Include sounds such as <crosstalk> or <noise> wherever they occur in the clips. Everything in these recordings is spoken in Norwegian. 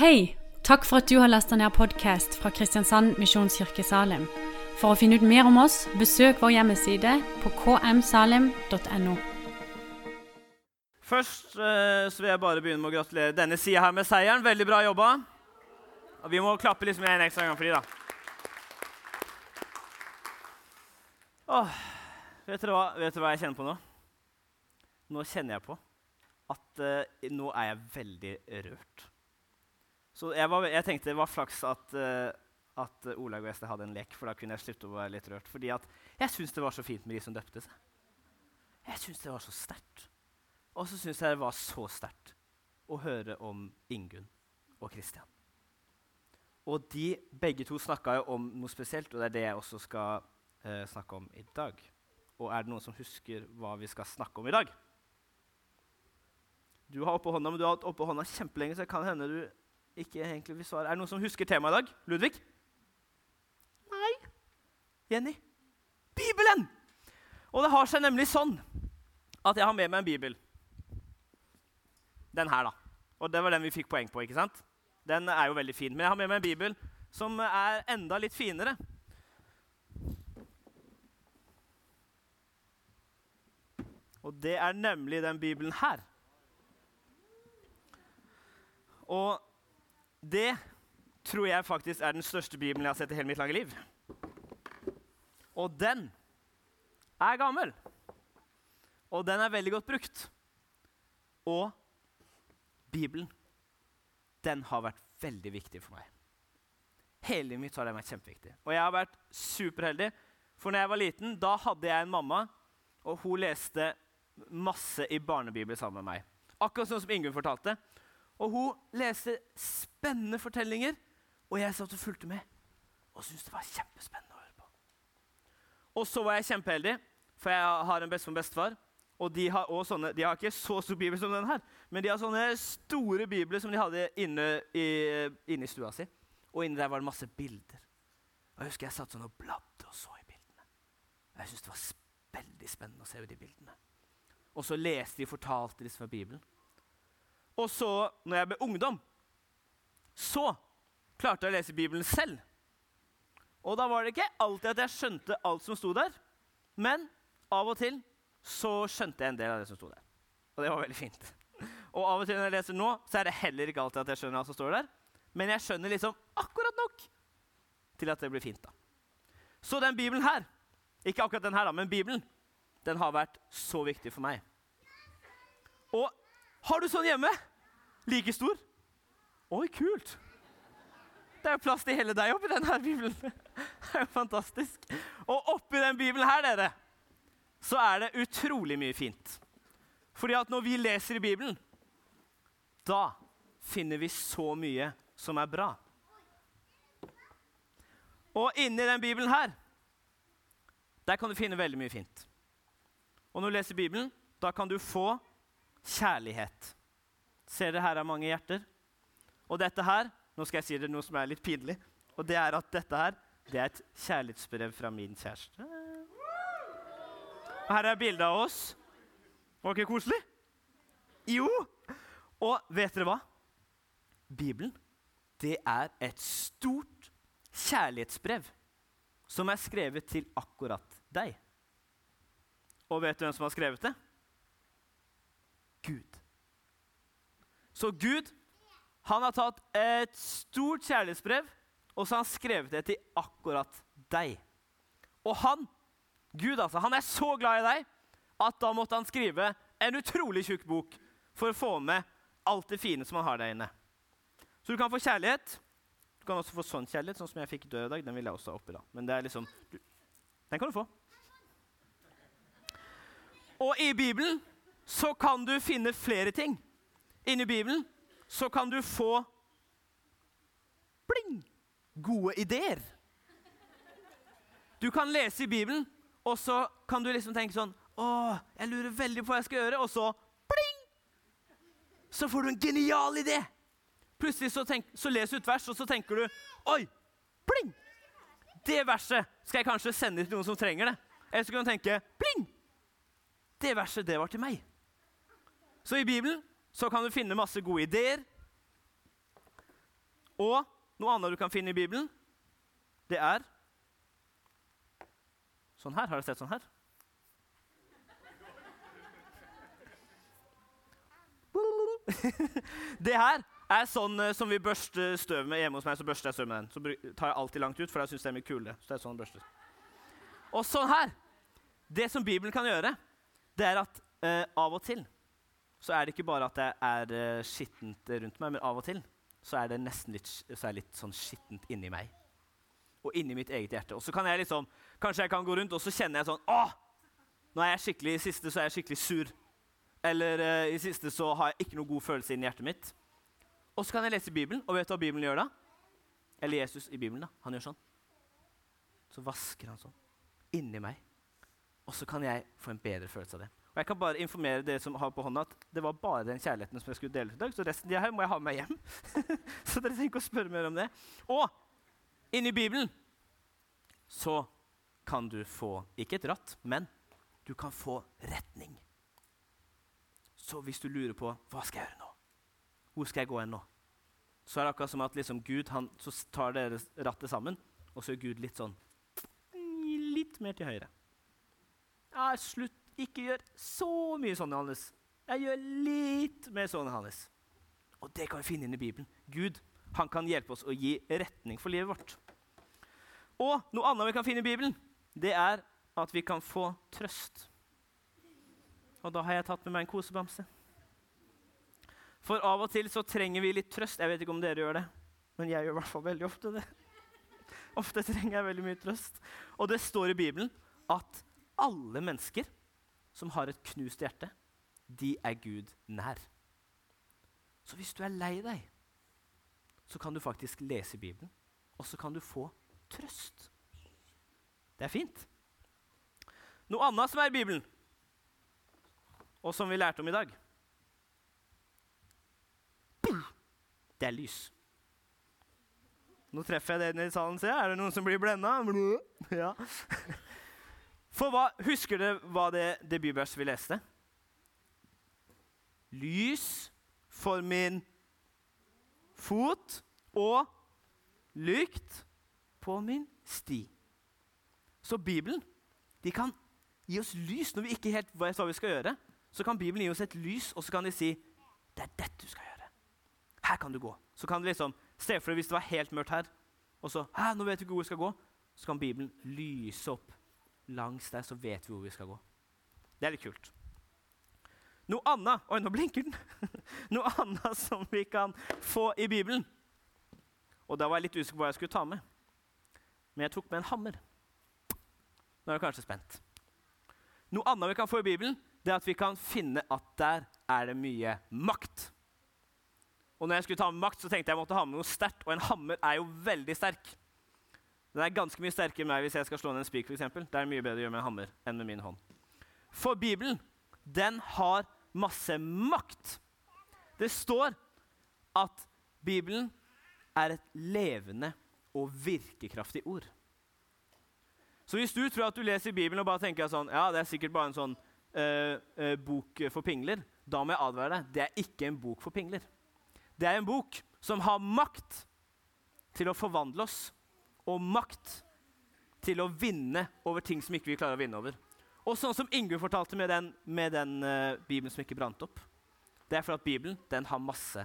Hei! Takk for at du har lasta ned podkast fra Kristiansand Misjonskirke Salim. For å finne ut mer om oss, besøk vår hjemmeside på kmsalim.no. Først eh, så vil jeg bare begynne med å gratulere denne sida her med seieren. Veldig bra jobba. Og vi må klappe liksom en ekstra gang for de, da. Åh, vet, dere hva, vet dere hva jeg kjenner på nå? Nå kjenner jeg på at uh, nå er jeg veldig rørt. Så jeg, var, jeg tenkte det var flaks at, uh, at Olaug og Ester hadde en lek, for da kunne jeg slutte å være litt rørt. Fordi at jeg syns det var så fint med de som døpte seg. Jeg syns det var så sterkt. Og så syns jeg det var så sterkt å høre om Ingunn og Kristian. Og de begge to snakka jo om noe spesielt, og det er det jeg også skal uh, snakke om i dag. Og er det noen som husker hva vi skal snakke om i dag? Du har oppe hånda, men du har hatt oppe hånda kjempelenge, så det kan hende du ikke egentlig vil svare. Er det noen som husker temaet i dag? Ludvig? Nei. Jenny? Bibelen! Og det har seg nemlig sånn at jeg har med meg en bibel. Den her, da. Og det var den vi fikk poeng på. ikke sant? Den er jo veldig fin. Men jeg har med meg en bibel som er enda litt finere. Og det er nemlig den bibelen her. Og det tror jeg faktisk er den største bibelen jeg har sett i hele mitt lange liv. Og den er gammel. Og den er veldig godt brukt. Og Bibelen, den har vært veldig viktig for meg. Hele mitt har den vært kjempeviktig. Og jeg har vært superheldig, for når jeg var liten, da hadde jeg en mamma, og hun leste masse i barnebibel sammen med meg. Akkurat sånn som Ingunn fortalte. Og hun leste spennende fortellinger, og jeg satt og fulgte med. Og syntes det var kjempespennende å høre på. Og så var jeg kjempeheldig, for jeg har en bestemor og bestefar. Og de har, også sånne, de har ikke så stor bibel som den her, men de har sånne store bibler som de hadde inne i, inne i stua si. Og inni der var det masse bilder. Og Jeg husker jeg satt sånn og bladde og så i bildene. Jeg syntes det var veldig spennende å se de bildene. Og så leste de og fortalte de fra Bibelen. Og så, når jeg ble ungdom, så klarte jeg å lese Bibelen selv. Og da var det ikke alltid at jeg skjønte alt som sto der, men av og til så skjønte jeg en del av det som sto der. Og det var veldig fint. Og av og til når jeg leser nå, så er det heller ikke alltid at jeg skjønner alt som står der. Men jeg skjønner liksom akkurat nok til at det blir fint. da. Så den Bibelen her, ikke akkurat den her, da, men Bibelen, den har vært så viktig for meg. Og har du sånn hjemme? Like stor? Oi, kult! Det er jo plass til hele deg oppi denne Bibelen. <laughs> Det er jo fantastisk. Og oppi den Bibelen her, dere, så er det utrolig mye fint. Fordi at når vi leser i Bibelen, da finner vi så mye som er bra. Og inni den Bibelen her, der kan du finne veldig mye fint. Og når du leser Bibelen, da kan du få kjærlighet. Ser dere her er mange hjerter? Og dette her Nå skal jeg si dere noe som er litt pinlig. Og det er at dette her, det er et kjærlighetsbrev fra min kjæreste. Og her er bilde av oss. Var ikke koselig? Jo! Og vet dere hva? Bibelen, det er et stort kjærlighetsbrev som er skrevet til akkurat deg. Og vet du hvem som har skrevet det? Gud. Så Gud han har tatt et stort kjærlighetsbrev og så har han skrevet det til akkurat deg. Og han, Gud altså, han er så glad i deg at da måtte han skrive en utrolig tjukk bok for å få med alt det fine som han har der inne. Så du kan få kjærlighet. Du kan også få sånn kjærlighet, sånn som jeg fikk død i dag. Den vil jeg også ha oppi da. Men det er liksom, du, den kan du få. Og i Bibelen så kan du finne flere ting. Inni Bibelen så kan du få bling, gode ideer. Du kan lese i Bibelen, og så kan du liksom tenke sånn Å, jeg lurer veldig på hva jeg skal gjøre. Og så bling! Så får du en genial idé. Plutselig så, tenk, så leser du et vers, og så tenker du Oi! Bling! Det verset skal jeg kanskje sende til noen som trenger det. Eller så kan du tenke Bling! Det verset, det var til meg. Så i Bibelen så kan du finne masse gode ideer. Og noe annet du kan finne i Bibelen, det er Sånn her. Har dere sett sånn her? <laughs> det her er sånn eh, som vi børster støv med hjemme hos meg. Så børster jeg støv med den. Så tar jeg alltid langt ut, for jeg syns det er mye kule. Så det er sånn børster. Og sånn her. Det som Bibelen kan gjøre, det er at eh, av og til så er det ikke bare at det er eh, skittent rundt meg, men av og til så er det nesten litt, så litt sånn skittent inni meg. Og inni mitt eget hjerte. Og så kan jeg liksom, Kanskje jeg kan gå rundt og så kjenner jeg sånn Åh! Nå er jeg skikkelig, I siste så er jeg skikkelig sur. Eller uh, i siste så har jeg ikke noe god følelse inni hjertet mitt. Og så kan jeg lese Bibelen, og vet du hva Bibelen gjør da? Eller Jesus i Bibelen. da. Han gjør sånn. Så vasker han sånn inni meg. Og så kan jeg få en bedre følelse av det. Jeg kan bare informere dere som har på hånda at det var bare den kjærligheten som jeg skulle dele ut i dag. Så resten av her må jeg ha med meg hjem. <laughs> så dere trenger ikke å spørre mer om det. Og inni Bibelen så kan du få ikke et ratt, men du kan få retning. Så hvis du lurer på hva skal jeg gjøre nå, hvor skal jeg gå hen nå, så er det akkurat som at liksom Gud han, så tar dere rattet sammen, og så gjør Gud litt sånn Litt mer til høyre. Ja, slutt. Ikke gjør så mye sånn, Johannes. Jeg gjør litt mer sånn, Johannes. Og det kan vi finne inn i Bibelen. Gud han kan hjelpe oss å gi retning for livet vårt. Og noe annet vi kan finne i Bibelen, det er at vi kan få trøst. Og da har jeg tatt med meg en kosebamse. For av og til så trenger vi litt trøst. Jeg vet ikke om dere gjør det, men jeg gjør i hvert fall veldig ofte det. Ofte trenger jeg veldig mye trøst. Og det står i Bibelen at alle mennesker som har et knust hjerte, de er Gud nær. Så hvis du er lei deg, så kan du faktisk lese Bibelen, og så kan du få trøst. Det er fint. Noe annet som er i Bibelen, og som vi lærte om i dag, det er lys. Nå treffer jeg den i salen, ser jeg. Er det noen som blir blenda? <laughs> Ja. For hva, Husker dere hva det, det bibelverset vi leste? Lys for min fot og lykt på min sti. Så Bibelen de kan gi oss lys når vi ikke helt vet hva vi skal gjøre. Så kan Bibelen gi oss et lys, og så kan de si det er dette du skal gjøre. Her kan du gå. Så kan du liksom, Se for deg hvis det var helt mørkt her, og så Hæ, nå vet vi ikke hvor du skal gå. Så kan Bibelen lyse opp langs der, så vet vi hvor vi skal gå. Det er litt kult. Noe annet Oi, nå blinker den! <laughs> Noe annet som vi kan få i Bibelen. Og da var jeg litt usikker på hva jeg skulle ta med. Men jeg tok med en hammer. Nå er du kanskje spent. Noe annet vi kan få i Bibelen, det er at vi kan finne at der er det mye makt. Og når jeg skulle ta med makt, så tenkte jeg jeg måtte ha med noe sterkt. Og en hammer er jo veldig sterk. Den er ganske mye sterkere enn meg hvis jeg skal slå ned en spik. for eksempel. Det er mye bedre å gjøre med en hammer enn med min hånd. For Bibelen, den har masse makt. Det står at Bibelen er et levende og virkekraftig ord. Så hvis du tror at du leser Bibelen og bare tenker sånn, ja, det er sikkert bare en sånn eh, eh, bok for pingler, da må jeg advare deg. Det er ikke en bok for pingler. Det er en bok som har makt til å forvandle oss, og makt til å vinne over ting som ikke vi klarer å vinne over. Og sånn som Ingunn fortalte med den, med den uh, Bibelen som ikke brant opp. Det er for at Bibelen den har masse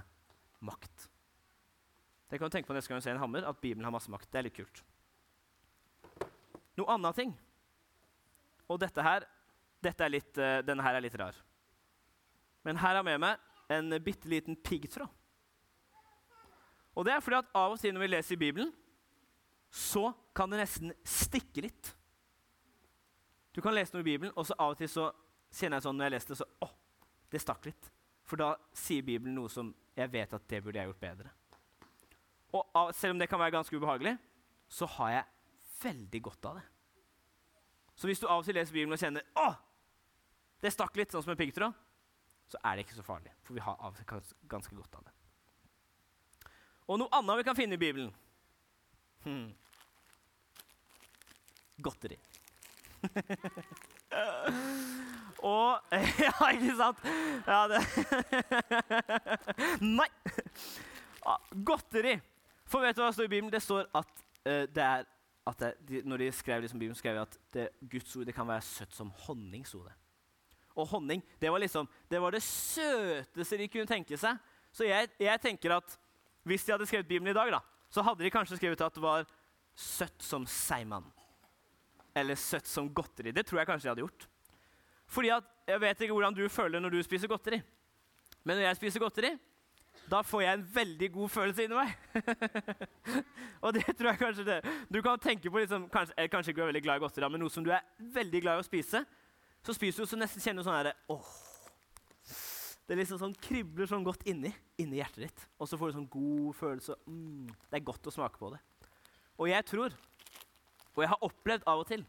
makt. Det kan du tenke på neste gang du ser en hammer, at Bibelen har masse makt. Det er litt kult. Noe annet ting. Og dette her, dette litt, uh, denne her er litt rar. Men her har jeg med meg en bitte liten piggtråd. Og det er fordi at av og til når vi leser i Bibelen, så kan det nesten stikke litt. Du kan lese noe i Bibelen, og så av og til så kjenner jeg sånn når jeg leser det, så å, det stakk litt. For da sier Bibelen noe som jeg vet at det burde jeg gjort bedre. Og av, selv om det kan være ganske ubehagelig, så har jeg veldig godt av det. Så hvis du av og til leser Bibelen og kjenner å, det stakk litt, sånn som en piggtråd, så er det ikke så farlig. For vi har av og til ganske godt av det. Og noe annet vi kan finne i Bibelen hmm. Godteri. <laughs> og <laughs> Ja, ikke sant? Ja, det <laughs> Nei! Godteri. For vet du hva det står i Bibelen? Det står at uh, det er at det, de, når de skrev liksom Bibelen, skrev de at det, Guds ord det kan være søtt som honning. sto det. Og honning det var liksom, det var det søteste de kunne tenke seg. Så jeg, jeg, tenker at hvis de hadde skrevet Bibelen i dag, da, så hadde de kanskje skrevet at det var søtt som seigmann. Eller søtt som godteri. Det tror jeg kanskje jeg hadde gjort. Fordi at, Jeg vet ikke hvordan du føler når du spiser godteri. Men når jeg spiser godteri, da får jeg en veldig god følelse inni meg. <laughs> og det tror jeg kanskje det. Du kan tenke på liksom, kanskje, kanskje ikke du er veldig glad i godteri, men noe som du er veldig glad i å spise. Så spiser du så nesten kjenner du sånn herre åh, Det liksom sånn kribler sånn godt inni, inni hjertet ditt. Og så får du sånn god følelse. Mm, det er godt å smake på det. Og jeg tror, og jeg har opplevd av og til,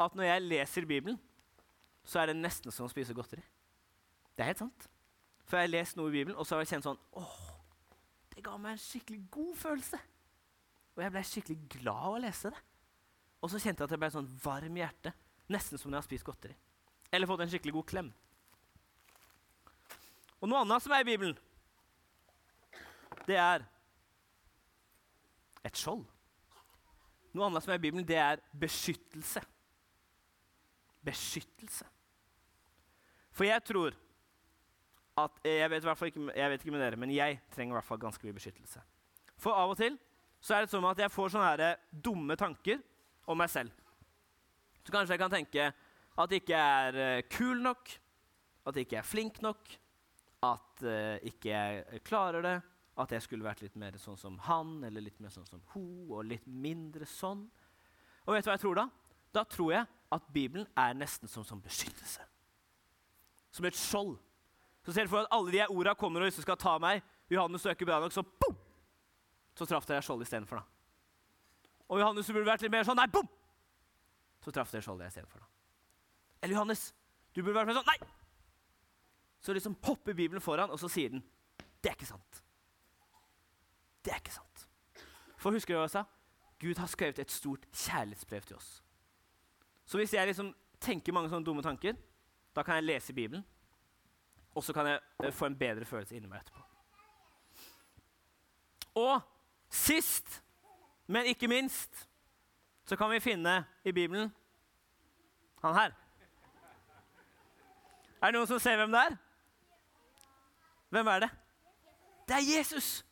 at når jeg leser Bibelen, så er det nesten som å spise godteri. Det er helt sant. For jeg har lest noe i Bibelen, og så har jeg kjent sånn åh, det ga meg en skikkelig god følelse. Og jeg ble skikkelig glad av å lese det. Og så kjente jeg at jeg ble sånn varm i hjertet. Nesten som når jeg har spist godteri. Eller fått en skikkelig god klem. Og noe annet som er i Bibelen, det er et skjold. Noe annet som er i Bibelen, det er beskyttelse. Beskyttelse. For jeg tror at jeg vet, ikke, jeg vet ikke med dere, men jeg trenger i hvert fall ganske mye beskyttelse. For av og til så er det sånn at jeg får sånne her dumme tanker om meg selv. Så kanskje jeg kan tenke at jeg ikke er uh, kul nok, at jeg ikke er flink nok, at jeg ikke klarer det, at jeg skulle vært litt mer sånn som han eller litt mer sånn som hun, og litt mindre sånn. Og vet du hva jeg tror da? Da tror jeg at Bibelen er nesten som, som beskyttelse. Som et skjold så ser du for at alle de orda kommer og skal ta meg. Johannes søker bra nok, så boom! Så traff dere skjoldet istedenfor. Og Johannes burde vært litt mer sånn Nei, bom! Så traff dere skjoldet istedenfor. Eller Johannes, du burde vært mer sånn Nei! Så liksom popper Bibelen foran, og så sier den Det er ikke sant. Det er ikke sant. For husker du hva jeg sa? Gud har skrevet et stort kjærlighetsbrev til oss. Så hvis jeg liksom tenker mange sånne dumme tanker, da kan jeg lese Bibelen, og så kan jeg eh, få en bedre følelse inni meg etterpå. Og sist, men ikke minst, så kan vi finne i Bibelen han her. Er det noen som ser hvem det er? Hvem er det? Det er Jesus!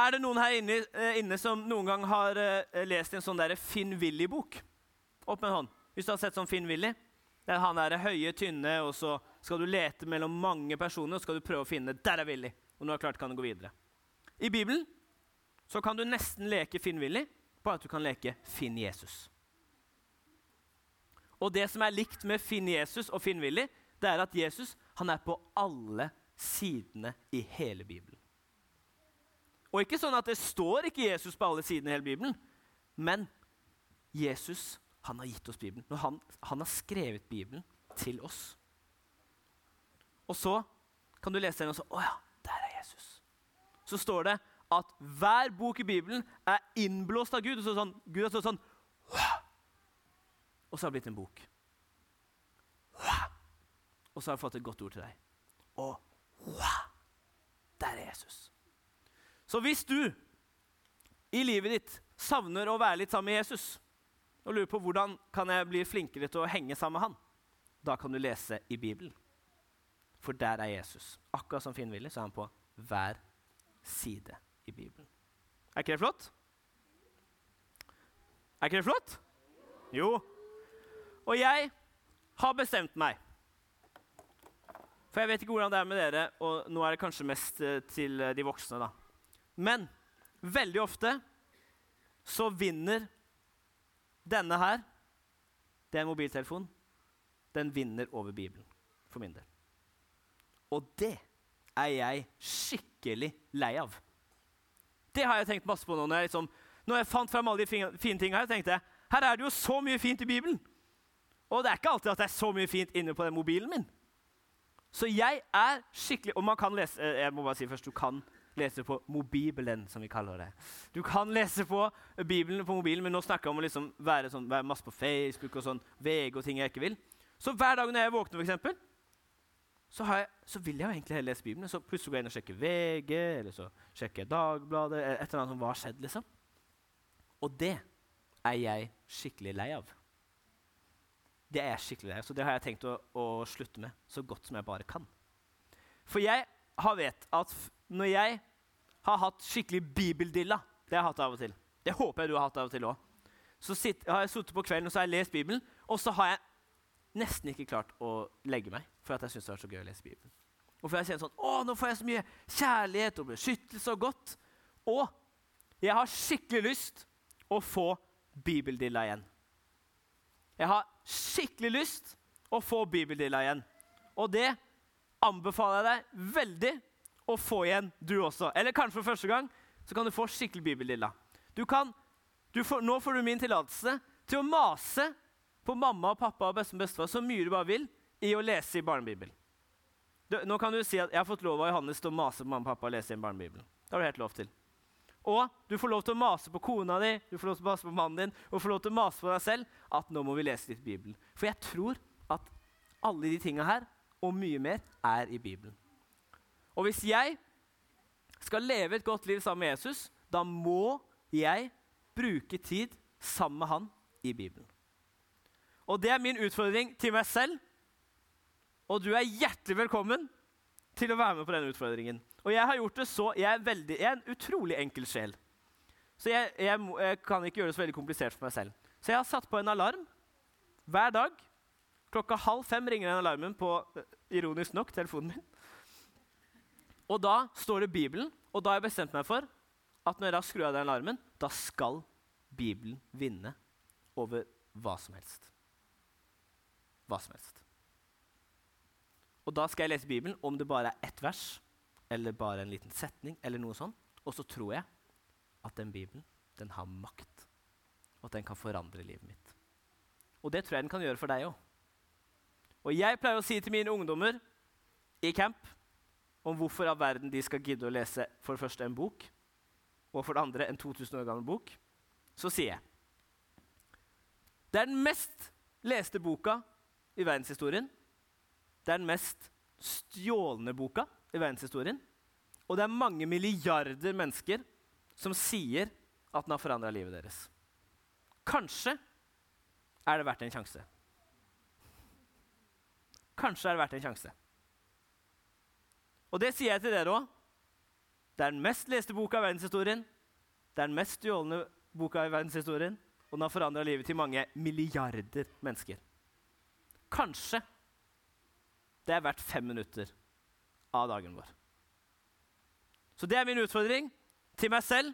Er det noen her inne, eh, inne som noen gang har uh, lest en sånn Finn Willy-bok? Opp med en hånd. Hvis du har sett sånn Finn Willy. Det er han der høye, tynne, og så skal du lete mellom mange personer og skal du prøve å finne der er Willy. Og når du har klart, kan du gå videre. I Bibelen så kan du nesten leke Finn Willy, bare at du kan leke Finn Jesus. Og det som er likt med Finn Jesus og Finn Willy, det er at Jesus han er på alle sidene i hele Bibelen. Og ikke sånn at det står ikke Jesus på alle sidene i hele Bibelen, men Jesus han har gitt oss Bibelen. Han, han har skrevet Bibelen til oss. Og så kan du lese den og så Å ja, der er Jesus. Så står det at hver bok i Bibelen er innblåst av Gud. Og så sånn, Gud har stått sånn Og så har det blitt en bok. Og så har jeg fått et godt ord til deg. Og der er Jesus. Så hvis du i livet ditt savner å være litt sammen med Jesus, og lurer på hvordan kan jeg bli flinkere til å henge sammen med han, da kan du lese i Bibelen. For der er Jesus. Akkurat som Finn Willy, så er han på hver side i Bibelen. Er ikke det flott? Er ikke det flott? Jo. Og jeg har bestemt meg. For jeg vet ikke hvordan det er med dere, og nå er det kanskje mest eh, til eh, de voksne, da. Men veldig ofte så vinner denne her Det er en mobiltelefon. Den vinner over Bibelen, for min del. Og det er jeg skikkelig lei av. Det har jeg tenkt masse på nå. Når jeg, liksom, når jeg fant frem alle de fine tingene her, tenkte jeg her er det jo så mye fint i Bibelen. Og det er ikke alltid at det er så mye fint inne på den mobilen min. Så jeg er skikkelig Og man kan lese eh, jeg må bare si først, du kan lese på mobibelen, som vi kaller det. Du kan lese på Bibelen på mobilen, men nå snakker jeg om å liksom være, sånn, være masse på Facebook og sånn, VG og ting jeg ikke vil. Så hver dag når jeg våkner, eksempel, så, jeg, så, vil jeg jo egentlig heller lese Bibelen. Så plutselig går jeg inn og sjekker VG, eller så sjekker jeg Dagbladet, et eller annet som hva har skjedd, liksom. Og det er jeg skikkelig lei av. Det er jeg skikkelig lei av, så det har jeg tenkt å, å slutte med så godt som jeg bare kan. For jeg har vet at når jeg har hatt skikkelig bibeldilla Det har jeg hatt av og til. Det håper jeg du har hatt av og til òg. Så sitt, har jeg sittet på kvelden og så har jeg lest Bibelen, og så har jeg nesten ikke klart å legge meg for at jeg syns det var så gøy å lese Bibelen. Og for jeg kjenner sånn Å, nå får jeg så mye kjærlighet og beskyttelse og godt. Og jeg har skikkelig lyst å få bibeldilla igjen. Jeg har skikkelig lyst å få bibeldilla igjen. Og det anbefaler jeg deg veldig å få igjen, du også. Eller kanskje for første gang så kan du få skikkelig bibellilla. Du kan, du får, nå får du min tillatelse til å mase på mamma og pappa og bestemor og bestefar så mye du bare vil i å lese i barnebibelen. Nå kan du si at jeg har fått lov av Johannes til å mase på mamma og pappa og lese i en barnebibel. Det har du helt lov til. Og du får lov til å mase på kona di du får lov til å mase på mannen din, og får lov til å mase på deg selv at nå må vi lese litt Bibelen. For jeg tror at alle de tinga her, og mye mer, er i Bibelen. Og hvis jeg skal leve et godt liv sammen med Jesus, da må jeg bruke tid sammen med han i Bibelen. Og det er min utfordring til meg selv og du er hjertelig velkommen til å være med på denne utfordringen. Og jeg har gjort det så, jeg er, veldig, jeg er en utrolig enkel sjel. Så jeg, jeg, jeg, kan ikke gjøre det så veldig komplisert for meg selv. Så jeg har satt på en alarm hver dag. Klokka halv fem ringer den alarmen på eh, ironisk nok, telefonen min. Og da står det Bibelen, og da har jeg bestemt meg for at når jeg skrur av den alarmen, da skal Bibelen vinne over hva som helst. Hva som helst. Og da skal jeg lese Bibelen om det bare er ett vers eller bare en liten setning. eller noe sånt. Og så tror jeg at den Bibelen den har makt, og at den kan forandre livet mitt. Og det tror jeg den kan gjøre for deg òg. Og jeg pleier å si til mine ungdommer i camp om hvorfor av verden de skal gidde å lese for det første en bok, og for det andre en 2000 år gammel bok, så sier jeg Det er den mest leste boka i verdenshistorien. Det er den mest stjålne boka i verdenshistorien. Og det er mange milliarder mennesker som sier at den har forandra livet deres. Kanskje er det verdt en sjanse. Kanskje er det verdt en sjanse. Og det sier jeg til dere òg. Det er den mest leste boka i verdenshistorien. Det er den mest stjålne boka i verdenshistorien. Og den har forandra livet til mange milliarder mennesker. Kanskje det er verdt fem minutter av dagen vår. Så det er min utfordring til meg selv,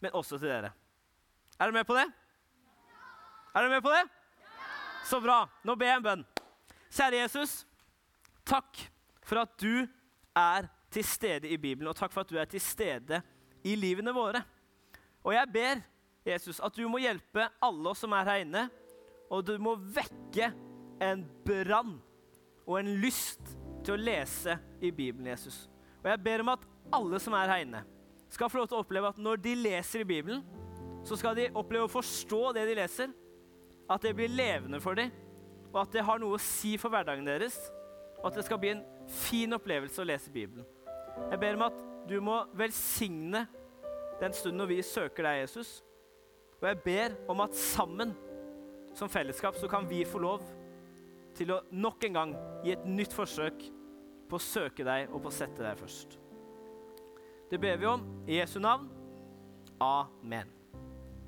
men også til dere. Er dere med på det? Er dere med på det? Så bra. Nå ber jeg en bønn. Kjære Jesus, takk for at du er til stede i Bibelen, og takk for at du er til stede i livene våre. Og jeg ber, Jesus, at du må hjelpe alle oss som er her inne, og du må vekke en brann og en lyst til å lese i Bibelen, Jesus. Og jeg ber om at alle som er her inne, skal få lov til å oppleve at når de leser i Bibelen, så skal de oppleve å forstå det de leser, at det blir levende for dem, og at det har noe å si for hverdagen deres, og at det skal bli en fin opplevelse å lese Bibelen. Jeg ber om at du må velsigne den stunden når vi søker deg, Jesus. Og jeg ber om at sammen som fellesskap så kan vi få lov til å nok en gang gi et nytt forsøk på å søke deg og på å sette deg først. Det ber vi om i Jesu navn. Amen.